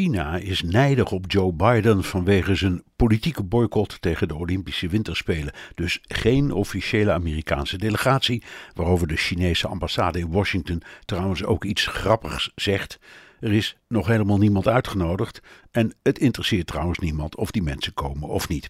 China is nijdig op Joe Biden vanwege zijn politieke boycott tegen de Olympische Winterspelen. Dus geen officiële Amerikaanse delegatie, waarover de Chinese ambassade in Washington trouwens ook iets grappigs zegt. Er is nog helemaal niemand uitgenodigd en het interesseert trouwens niemand of die mensen komen of niet.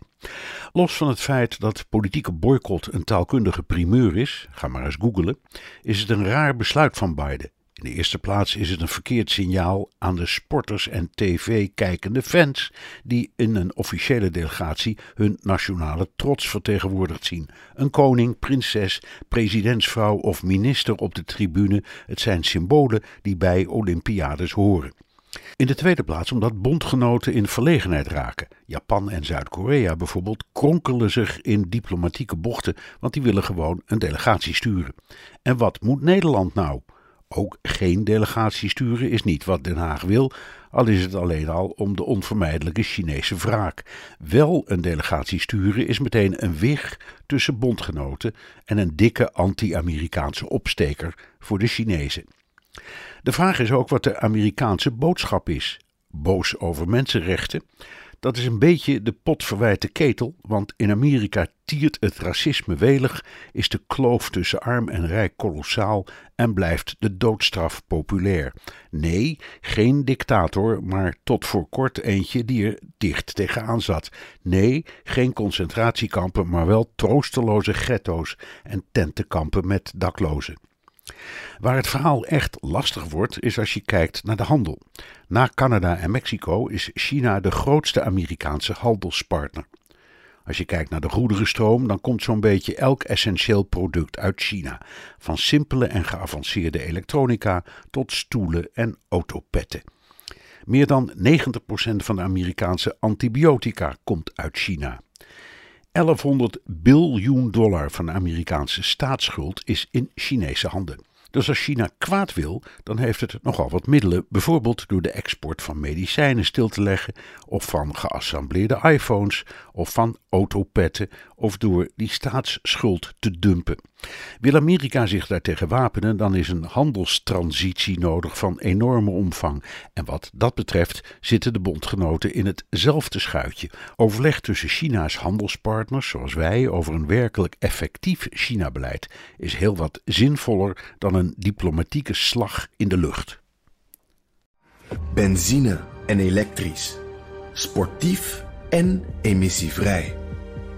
Los van het feit dat politieke boycott een taalkundige primeur is, ga maar eens googelen, is het een raar besluit van Biden. In de eerste plaats is het een verkeerd signaal aan de sporters en tv-kijkende fans die in een officiële delegatie hun nationale trots vertegenwoordigd zien. Een koning, prinses, presidentsvrouw of minister op de tribune, het zijn symbolen die bij Olympiades horen. In de tweede plaats omdat bondgenoten in verlegenheid raken. Japan en Zuid-Korea bijvoorbeeld kronkelen zich in diplomatieke bochten, want die willen gewoon een delegatie sturen. En wat moet Nederland nou? Ook geen delegatie sturen is niet wat Den Haag wil, al is het alleen al om de onvermijdelijke Chinese wraak. Wel een delegatie sturen is meteen een wig tussen bondgenoten en een dikke anti-Amerikaanse opsteker voor de Chinezen. De vraag is ook wat de Amerikaanse boodschap is. Boos over mensenrechten? Dat is een beetje de potverwijte ketel, want in Amerika tiert het racisme welig, is de kloof tussen arm en rijk kolossaal en blijft de doodstraf populair. Nee, geen dictator, maar tot voor kort eentje die er dicht tegenaan zat. Nee, geen concentratiekampen, maar wel troosteloze ghetto's en tentenkampen met daklozen. Waar het verhaal echt lastig wordt, is als je kijkt naar de handel. Na Canada en Mexico is China de grootste Amerikaanse handelspartner. Als je kijkt naar de goederenstroom, dan komt zo'n beetje elk essentieel product uit China. Van simpele en geavanceerde elektronica tot stoelen en autopetten. Meer dan 90% van de Amerikaanse antibiotica komt uit China. 1100 biljoen dollar van de Amerikaanse staatsschuld is in Chinese handen. Dus als China kwaad wil, dan heeft het nogal wat middelen, bijvoorbeeld door de export van medicijnen stil te leggen, of van geassembleerde iPhones, of van autopetten, of door die staatsschuld te dumpen. Wil Amerika zich daartegen wapenen, dan is een handelstransitie nodig van enorme omvang. En wat dat betreft zitten de bondgenoten in hetzelfde schuitje. Overleg tussen China's handelspartners, zoals wij, over een werkelijk effectief China-beleid is heel wat zinvoller dan een diplomatieke slag in de lucht. Benzine en elektrisch. Sportief en emissievrij.